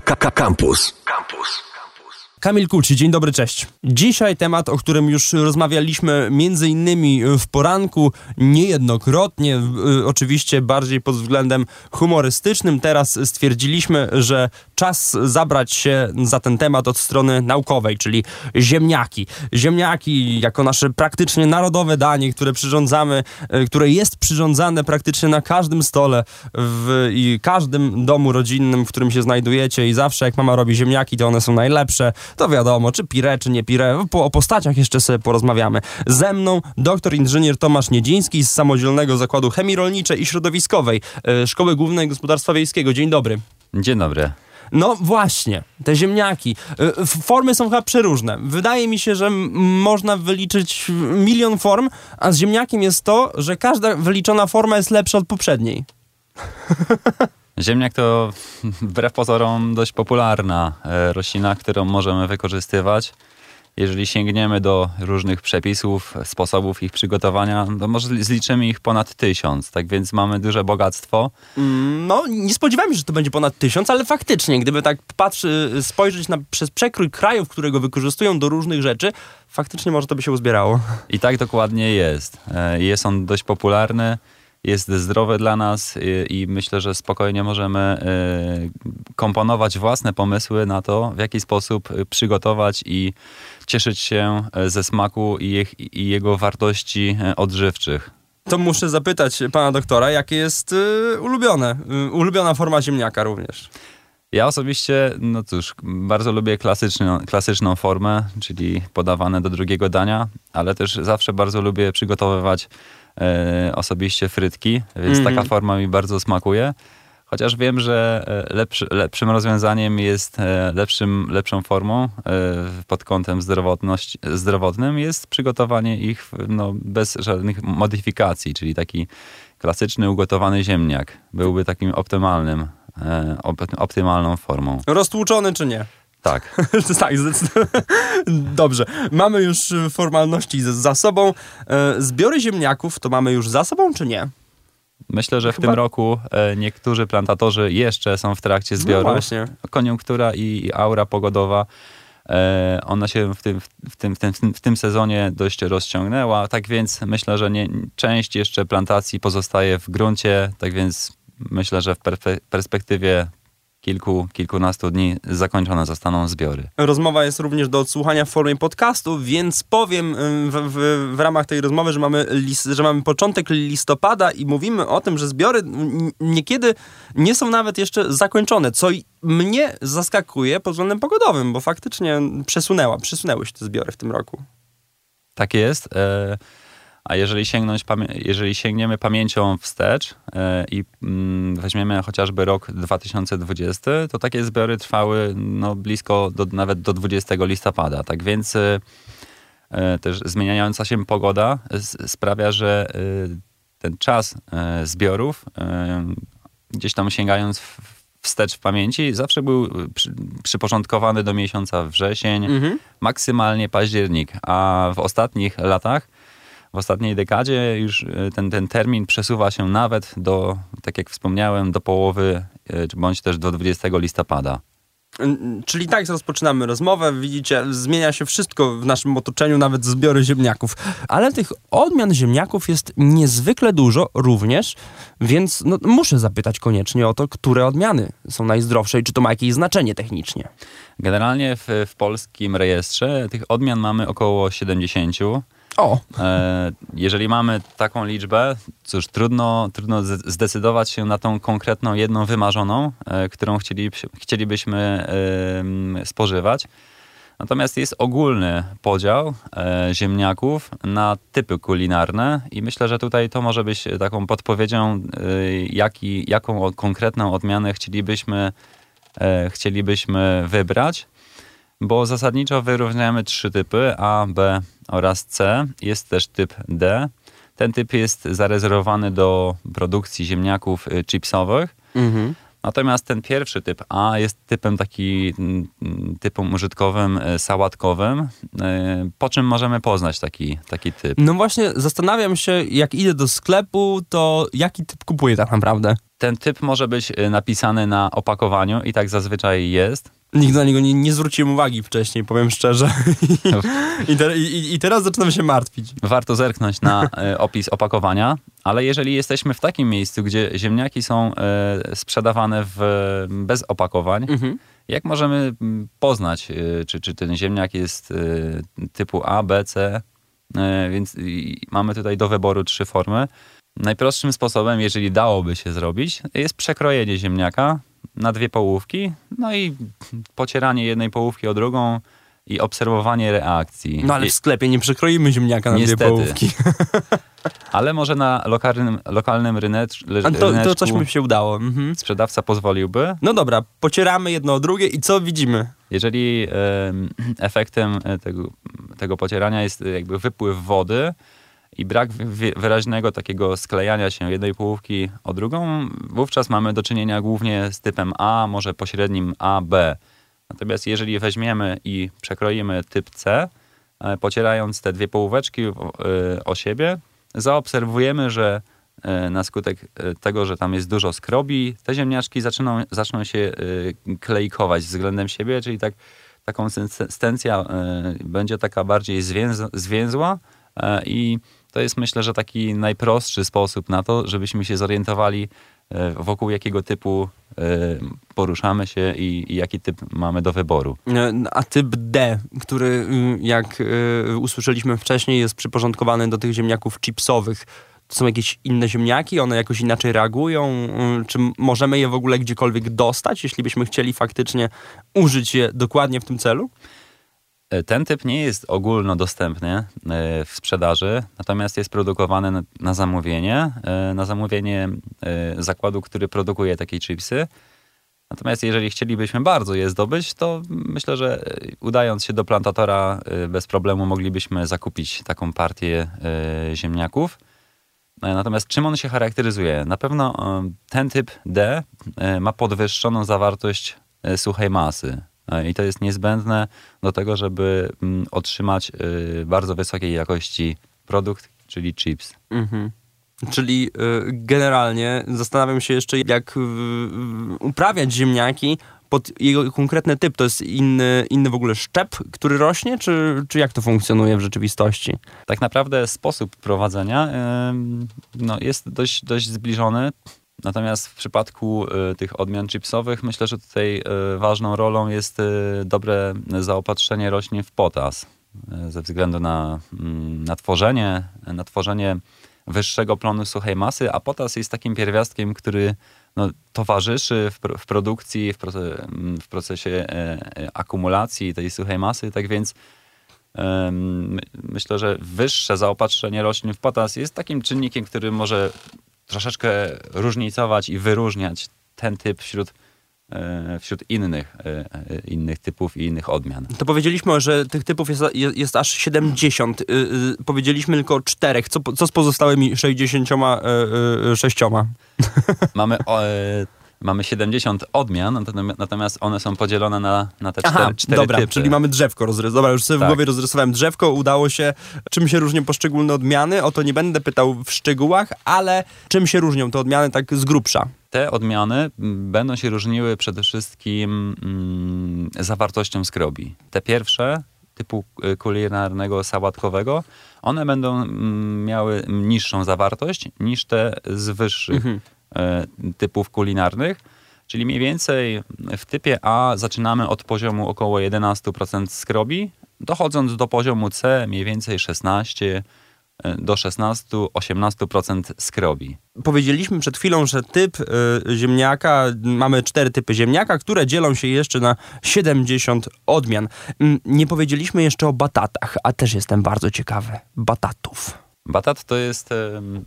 Campus. Campus. Kamil Kuci, dzień dobry, cześć. Dzisiaj temat, o którym już rozmawialiśmy między innymi w poranku, niejednokrotnie, y, oczywiście bardziej pod względem humorystycznym. Teraz stwierdziliśmy, że czas zabrać się za ten temat od strony naukowej, czyli ziemniaki. Ziemniaki jako nasze praktycznie narodowe danie, które przyrządzamy, y, które jest przyrządzane praktycznie na każdym stole w każdym domu rodzinnym, w którym się znajdujecie i zawsze jak mama robi ziemniaki, to one są najlepsze to wiadomo, czy pire, czy nie pire. Po, o postaciach jeszcze sobie porozmawiamy. Ze mną doktor inżynier Tomasz Niedziński z Samodzielnego Zakładu Chemii Rolniczej i Środowiskowej e, Szkoły Głównej Gospodarstwa Wiejskiego. Dzień dobry. Dzień dobry. No właśnie, te ziemniaki. E, formy są chyba przeróżne. Wydaje mi się, że można wyliczyć milion form, a z ziemniakiem jest to, że każda wyliczona forma jest lepsza od poprzedniej. Ziemniak to wbrew pozorom dość popularna e, roślina, którą możemy wykorzystywać. Jeżeli sięgniemy do różnych przepisów, sposobów ich przygotowania, to może zliczymy ich ponad tysiąc, tak więc mamy duże bogactwo. Mm, no, nie spodziewałem się, że to będzie ponad tysiąc, ale faktycznie, gdyby tak patrzy, spojrzeć na, przez przekrój krajów, które go wykorzystują do różnych rzeczy, faktycznie może to by się uzbierało. I tak dokładnie jest. E, jest on dość popularny jest zdrowe dla nas i, i myślę, że spokojnie możemy y, komponować własne pomysły na to, w jaki sposób przygotować i cieszyć się e, ze smaku i, ich, i jego wartości e, odżywczych. To muszę zapytać pana doktora, jakie jest y, ulubione, y, ulubiona forma ziemniaka również. Ja osobiście, no cóż, bardzo lubię klasyczną, klasyczną formę, czyli podawane do drugiego dania, ale też zawsze bardzo lubię przygotowywać osobiście frytki, więc mm. taka forma mi bardzo smakuje. Chociaż wiem, że e, lepszy, lepszym rozwiązaniem jest, e, lepszym, lepszą formą e, pod kątem zdrowotnym jest przygotowanie ich no, bez żadnych modyfikacji, czyli taki klasyczny ugotowany ziemniak byłby takim optymalnym, optymalną formą. Roztłuczony czy nie? Tak. tak, zdecydowanie. Dobrze. Mamy już formalności za sobą. Zbiory ziemniaków to mamy już za sobą, czy nie? Myślę, że w Chyba... tym roku e, niektórzy plantatorzy jeszcze są w trakcie no zbioru. No Koniunktura i aura pogodowa e, ona się w tym, w, tym, w, tym, w tym sezonie dość rozciągnęła, tak więc myślę, że nie, część jeszcze plantacji pozostaje w gruncie, tak więc myślę, że w perspektywie kilku, kilkunastu dni zakończone zostaną zbiory. Rozmowa jest również do odsłuchania w formie podcastu, więc powiem w, w, w ramach tej rozmowy, że mamy, list, że mamy początek listopada i mówimy o tym, że zbiory niekiedy nie są nawet jeszcze zakończone, co mnie zaskakuje pod względem pogodowym, bo faktycznie przesunęła, przesunęły się te zbiory w tym roku. Tak jest. E a jeżeli, sięgnąć, jeżeli sięgniemy pamięcią wstecz e, i mm, weźmiemy chociażby rok 2020, to takie zbiory trwały no, blisko do, nawet do 20 listopada. Tak więc e, e, też zmieniająca się pogoda sprawia, że ten czas zbiorów, gdzieś tam sięgając wstecz w pamięci, zawsze był przyporządkowany do miesiąca wrzesień, mhm. maksymalnie październik, a w ostatnich latach w ostatniej dekadzie już e, ten, ten termin przesuwa się nawet do, tak jak wspomniałem, do połowy e, bądź też do 20 listopada. Czyli tak rozpoczynamy rozmowę. Widzicie, zmienia się wszystko w naszym otoczeniu, nawet zbiory ziemniaków. Ale tych odmian ziemniaków jest niezwykle dużo również, więc no, muszę zapytać koniecznie o to, które odmiany są najzdrowsze i czy to ma jakieś znaczenie technicznie. Generalnie w, w polskim rejestrze tych odmian mamy około 70. O. E, jeżeli mamy taką liczbę, cóż, trudno, trudno zdecydować się na tą konkretną, jedną wymarzoną, e, którą chcieli, chcielibyśmy spożywać. Natomiast jest ogólny podział e, ziemniaków na typy kulinarne i myślę, że tutaj to może być taką podpowiedzią, jaki, jaką konkretną odmianę chcielibyśmy, chcielibyśmy wybrać bo zasadniczo wyróżniamy trzy typy A, B oraz C. Jest też typ D. Ten typ jest zarezerwowany do produkcji ziemniaków y, chipsowych. Mhm. Natomiast ten pierwszy typ A jest typem taki mm, typem użytkowym, y, sałatkowym. Y, po czym możemy poznać taki, taki typ? No właśnie, zastanawiam się, jak idę do sklepu, to jaki typ kupuję tak naprawdę? ten typ może być y, napisany na opakowaniu i tak zazwyczaj jest. Nikt na niego nie, nie zwróciłem uwagi wcześniej, powiem szczerze. I, te, i, I teraz zaczynam się martwić. Warto zerknąć na opis opakowania, ale jeżeli jesteśmy w takim miejscu, gdzie ziemniaki są y, sprzedawane w, bez opakowań, Mhm. jak możemy poznać, y, czy, czy ten ziemniak jest y, typu A, B, C? Więc mamy tutaj do wyboru trzy formy. Najprostszym sposobem, jeżeli dałoby się zrobić, jest przekrojenie ziemniaka na dwie połówki, no i pocieranie jednej połówki o drugą i obserwowanie reakcji. No ale w sklepie nie przekroimy ziemniaka na dwie Niestety. połówki. ale może na lokalnym, lokalnym rynecz, A to, to ryneczku coś mi się udało. Mhm. sprzedawca pozwoliłby. No dobra, pocieramy jedno o drugie i co widzimy? Jeżeli em, efektem e, tego, tego pocierania jest e, jakby wypływ wody i brak wy- wyraźnego takiego sklejania się jednej połówki o drugą, wówczas mamy do czynienia głównie z typem A, może pośrednim A, B. Natomiast jeżeli weźmiemy i przekroimy typ C, e, pocierając te dwie połóweczki o, e, o siebie, zaobserwujemy, że e, na skutek tego, że tam jest dużo skrobi, te ziemniaczki zaczną, się klejkować względem siebie, czyli tak, ta konsystencja będzie taka bardziej zwięz, zwięzła e, i to jest myślę, że taki najprostszy sposób na to, żebyśmy się zorientowali wokół jakiego typu e, poruszamy się i, i jaki typ mamy do wyboru. E, A typ D, który y, jak usłyszeliśmy wcześniej jest przyporządkowany do tych ziemniaków chipsowych. To są jakieś inne ziemniaki? One jakoś inaczej reagują? Y, Czy możemy je w ogóle gdziekolwiek dostać, jeśli byśmy chcieli faktycznie użyć je dokładnie w tym celu? E, Ten typ nie jest ogólnodostępny e, w sprzedaży, natomiast jest produkowany na- zamówienie, na zamówienie e, zakładu, który produkuje takie chipsy. Natomiast jeżeli chcielibyśmy bardzo je zdobyć, to myślę, że udając się do plantatora bez problemu moglibyśmy zakupić taką partię ziemniaków. Natomiast czym on się charakteryzuje? Na pewno ten typ D ma podwyższoną zawartość suchej masy. E, I to jest niezbędne do tego, żeby mm, otrzymać e, bardzo wysokiej jakości produkt, czyli chips. Mhm. Czyli y, generalnie zastanawiam się jeszcze, jak y, y, uprawiać ziemniaki pod jego konkretny typ. To jest inny, inny w ogóle szczep, który rośnie, czy, czy jak to funkcjonuje w rzeczywistości? Tak naprawdę sposób prowadzenia no, jest dość, dość zbliżony. Natomiast w przypadku e, tych odmian chipsowych myślę, że tutaj e, ważną rolą jest e, dobre zaopatrzenie roślin w potas. Ze względu na, mm, na, tworzenie, na tworzenie wyższego plonu suchej masy, a potas jest takim pierwiastkiem, który no, towarzyszy w, w produkcji, w, w procesie e, e, akumulacji tej suchej masy. Tak więc Myślę, że wyższe zaopatrzenie roślin w potas jest takim czynnikiem, który może troszeczkę różnicować i wyróżniać ten typ wśród, e, wśród innych, e, e, innych typów i innych odmian. To powiedzieliśmy, że tych typów jest, jest, aż 70. Y, y, powiedzieliśmy tylko o czterech. Co, co z pozostałymi 66? Mamy, o, mamy 70 odmian, natom- natomiast one są podzielone na, na te cztery, Aha, cztery dobra, typy. czyli mamy drzewko rozrysowane. Dobra, już sobie w Tak. głowie rozrysowałem drzewko, udało się. Czym się różnią poszczególne odmiany? O to nie będę pytał w szczegółach, ale czym się różnią te odmiany tak z grubsza? Te odmiany m, będą się różniły przede wszystkim mm, zawartością skrobi. Te pierwsze, typu y, kulinarnego, sałatkowego, one będą mm, miały niższą zawartość niż te z wyższych Mhm. E, typów kulinarnych. Czyli mniej więcej w typie A zaczynamy od poziomu około 11% skrobi, dochodząc do poziomu C mniej więcej 16 e, do 16-18% skrobi. Powiedzieliśmy przed chwilą, że typ y, ziemniaka, mamy cztery typy ziemniaka, które dzielą się jeszcze na 70 odmian. Mm, Nie powiedzieliśmy jeszcze o batatach, a też jestem bardzo ciekawy. Batatów. Batat to jest,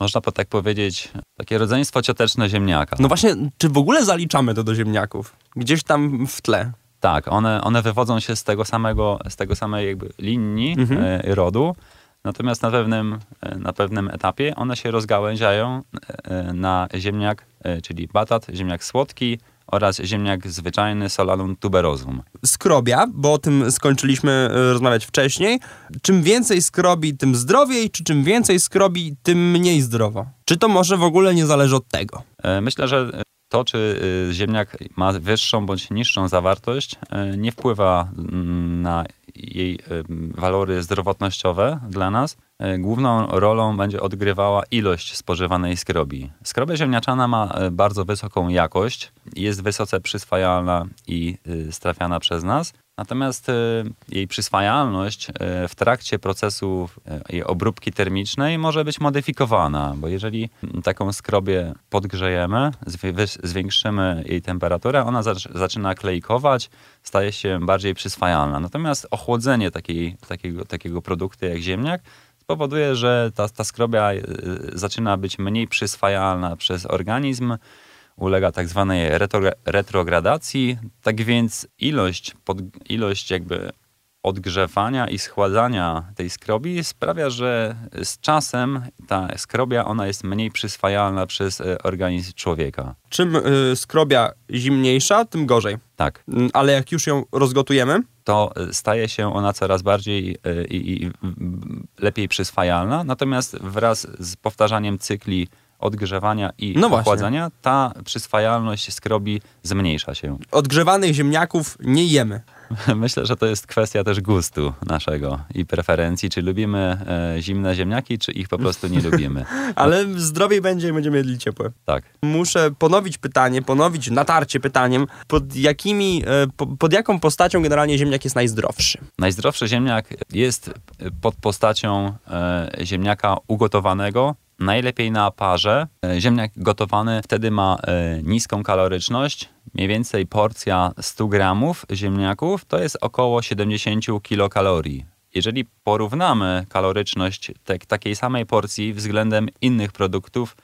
można po tak powiedzieć, takie rodzeństwo cioteczne ziemniaka. No właśnie, czy w ogóle zaliczamy to do ziemniaków? Gdzieś tam w tle. Tak, one, one wywodzą się z tego samego, z tego samej jakby linii Mhm. e, rodu, natomiast na pewnym, e, na pewnym etapie one się rozgałęziają e, na ziemniak, czyli batat, ziemniak słodki oraz ziemniak zwyczajny Solanum tuberosum. Skrobia, bo o tym skończyliśmy y, rozmawiać wcześniej. Czym więcej skrobi, tym zdrowiej, czy czym więcej skrobi, tym mniej zdrowo? Czy to może w ogóle nie zależy od tego? E, Myślę, że to, czy y, ziemniak ma wyższą bądź niższą zawartość, nie wpływa mm, na jej walory zdrowotnościowe dla nas. Główną rolą będzie odgrywała ilość spożywanej skrobi. Skrobia ziemniaczana ma bardzo wysoką jakość, jest wysoce przyswajalna i strafiana przez nas. Natomiast e, jej przyswajalność e, w trakcie procesu e, jej obróbki termicznej może być modyfikowana, bo jeżeli taką skrobię podgrzejemy, zwiększymy jej temperaturę, ona zaczyna klejkować, staje się bardziej przyswajalna. Natomiast ochłodzenie takiej, takiego, takiego produktu jak ziemniak spowoduje, że ta, ta skrobia zaczyna być mniej przyswajalna przez organizm, ulega tak zwanej retrogradacji, tak więc ilość, pod, ilość jakby odgrzewania i schładzania tej skrobi sprawia, że z czasem ta skrobia ona jest mniej przyswajalna przez e, organizm człowieka. Czym y, skrobia zimniejsza, tym gorzej. Tak. Mm, ale jak już ją rozgotujemy, to e, staje się ona coraz bardziej i, i lepiej przyswajalna. Natomiast wraz z powtarzaniem cykli odgrzewania i no ochładzania, ta przyswajalność skrobi zmniejsza się. Odgrzewanych ziemniaków nie jemy. Myślę, że to jest kwestia też gustu naszego i preferencji, czy lubimy e, zimne ziemniaki, czy ich po prostu nie lubimy. Ale zdrowiej będzie i będziemy jedli ciepłe. Tak. Muszę ponowić pytanie, ponowić natarcie pytaniem, pod jakimi, e, po, pod jaką postacią generalnie ziemniak jest najzdrowszy? Najzdrowszy ziemniak jest pod postacią e, ziemniaka ugotowanego, najlepiej na parze. E, ziemniak gotowany wtedy ma e, niską kaloryczność. Mniej więcej porcja 100 gramów ziemniaków to jest około 70 kilokalorii. Jeżeli porównamy kaloryczność te, takiej samej porcji względem innych produktów,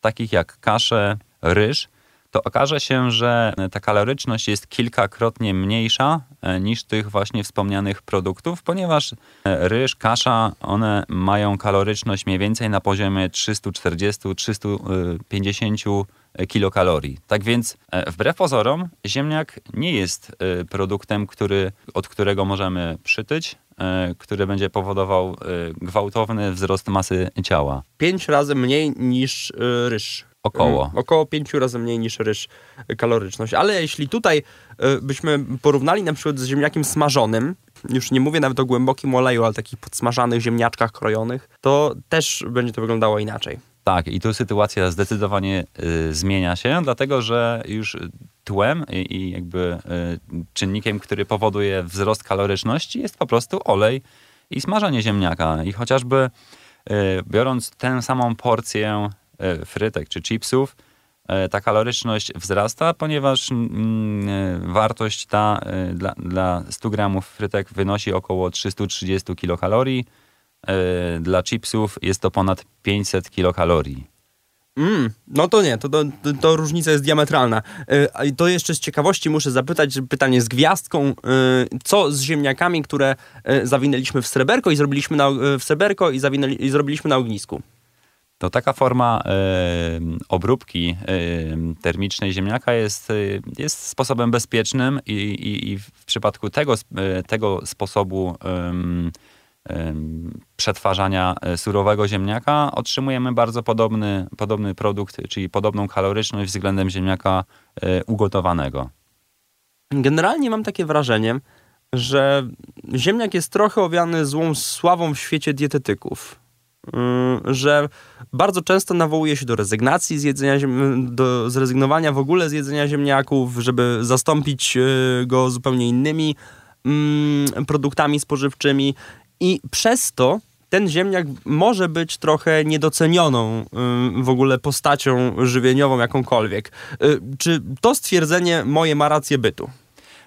takich jak kasze, ryż, to okaże się, że ta kaloryczność jest kilkakrotnie mniejsza e, niż tych właśnie wspomnianych produktów, ponieważ e, ryż, kasza, one mają kaloryczność mniej więcej na poziomie 340-350 kilokalorii. Tak więc e, wbrew pozorom ziemniak nie jest produktem, który, od którego możemy przytyć, który będzie powodował gwałtowny wzrost masy ciała. Pięć razy mniej niż ryż. Około. Mm, około pięciu razy mniej niż ryż kaloryczność. Ale jeśli tutaj y, byśmy porównali na przykład z ziemniakiem smażonym, już nie mówię nawet o głębokim oleju, ale takich podsmażanych ziemniaczkach krojonych, to też będzie to wyglądało inaczej. Tak, i tu sytuacja zdecydowanie y, zmienia się, dlatego że już tłem i, i jakby y, czynnikiem, który powoduje wzrost kaloryczności jest po prostu olej i smażenie ziemniaka. I chociażby y, biorąc tę samą porcję frytek czy chipsów, e, ta kaloryczność wzrasta, ponieważ mm, e, wartość ta dla, dla 100 gramów frytek wynosi około 330 kilokalorii. Dla chipsów jest to ponad 500 kilokalorii. Mm, no to nie, to, to, to, różnica jest diametralna. Yy, to jeszcze z ciekawości muszę zapytać, pytanie z gwiazdką, co z ziemniakami, które zawinęliśmy w sreberko i zrobiliśmy na, w sreberko i, zawinęli, i zrobiliśmy na ognisku? To taka forma obróbki termicznej ziemniaka jest, e, jest sposobem bezpiecznym i, i, i w przypadku tego, e, tego sposobu przetwarzania e, surowego ziemniaka otrzymujemy bardzo podobny, podobny produkt, czyli podobną kaloryczność względem ziemniaka ugotowanego. Generalnie mam takie wrażenie, że ziemniak jest trochę owiany złą sławą w świecie dietetyków. Y, że bardzo często nawołuje się do rezygnacji z jedzenia, do zrezygnowania w ogóle z jedzenia ziemniaków, żeby zastąpić y, go zupełnie innymi mm, produktami spożywczymi i przez to ten ziemniak może być trochę niedocenioną y, w ogóle postacią żywieniową jakąkolwiek. Czy to stwierdzenie moje ma rację bytu?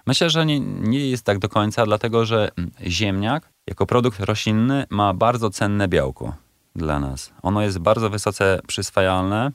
Myślę, że nie, nie jest tak do końca, dlatego że ziemniak jako produkt roślinny ma bardzo cenne białko dla nas. Ono jest bardzo wysoce przyswajalne.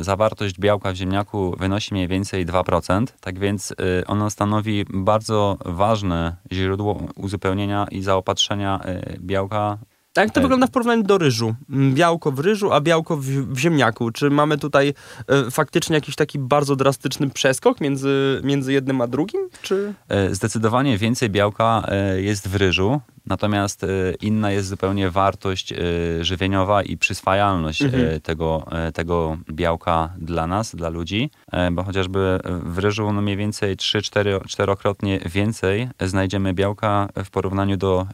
Zawartość białka w ziemniaku wynosi mniej więcej 2%, tak więc y, ono stanowi bardzo ważne źródło uzupełnienia i zaopatrzenia y, białka jak to wygląda w porównaniu do ryżu? Mm, białko w ryżu, a białko w, w ziemniaku. Czy mamy tutaj e, faktycznie jakiś taki bardzo drastyczny przeskok między, między jednym a drugim? Czy? E, zdecydowanie więcej białka e, jest w ryżu. Natomiast y, inna jest zupełnie wartość y, żywieniowa i przyswajalność y, tego, y, tego białka dla nas, dla ludzi, bo chociażby w ryżu no mniej więcej 3-4-krotnie więcej znajdziemy białka w porównaniu do,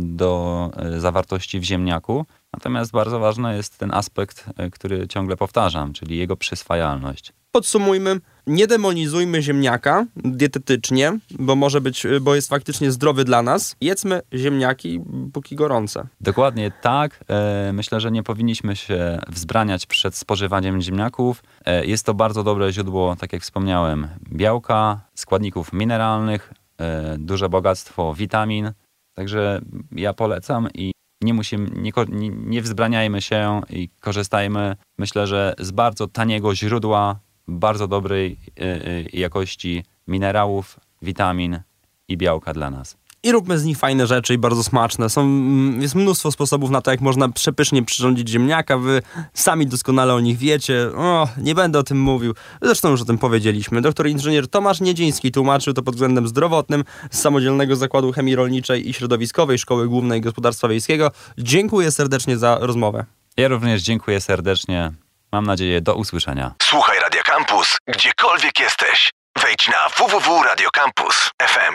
do zawartości w ziemniaku. Natomiast bardzo ważny jest ten aspekt, y, który ciągle powtarzam, czyli jego przyswajalność. Podsumujmy, nie demonizujmy ziemniaka dietetycznie, bo może być, bo jest faktycznie zdrowy dla nas. Jedzmy ziemniaki, póki gorące. Dokładnie tak. E, Myślę, że nie powinniśmy się wzbraniać przed spożywaniem ziemniaków. E, Jest to bardzo dobre źródło, tak jak wspomniałem, białka, składników mineralnych, e, duże bogactwo witamin. Także ja polecam i nie musimy, nie, nie, wzbraniajmy się i korzystajmy, myślę, że z bardzo taniego źródła, bardzo dobrej e, e, jakości minerałów, witamin i białka dla nas. I róbmy z nich fajne rzeczy i bardzo smaczne. Są, mm, jest mnóstwo sposobów na to, jak można przepysznie przyrządzić ziemniaka. Wy sami doskonale o nich wiecie. O, nie będę o tym mówił. Zresztą już o tym powiedzieliśmy. Doktor inżynier Tomasz Niedziński tłumaczył to pod względem zdrowotnym z Samodzielnego Zakładu Chemii Rolniczej i Środowiskowej Szkoły Głównej Gospodarstwa Wiejskiego. Dziękuję serdecznie za rozmowę. Ja również dziękuję serdecznie. Mam nadzieję do usłyszenia. Słuchaj Radio Campus, gdziekolwiek jesteś. Wejdź na www.radiocampus.fm.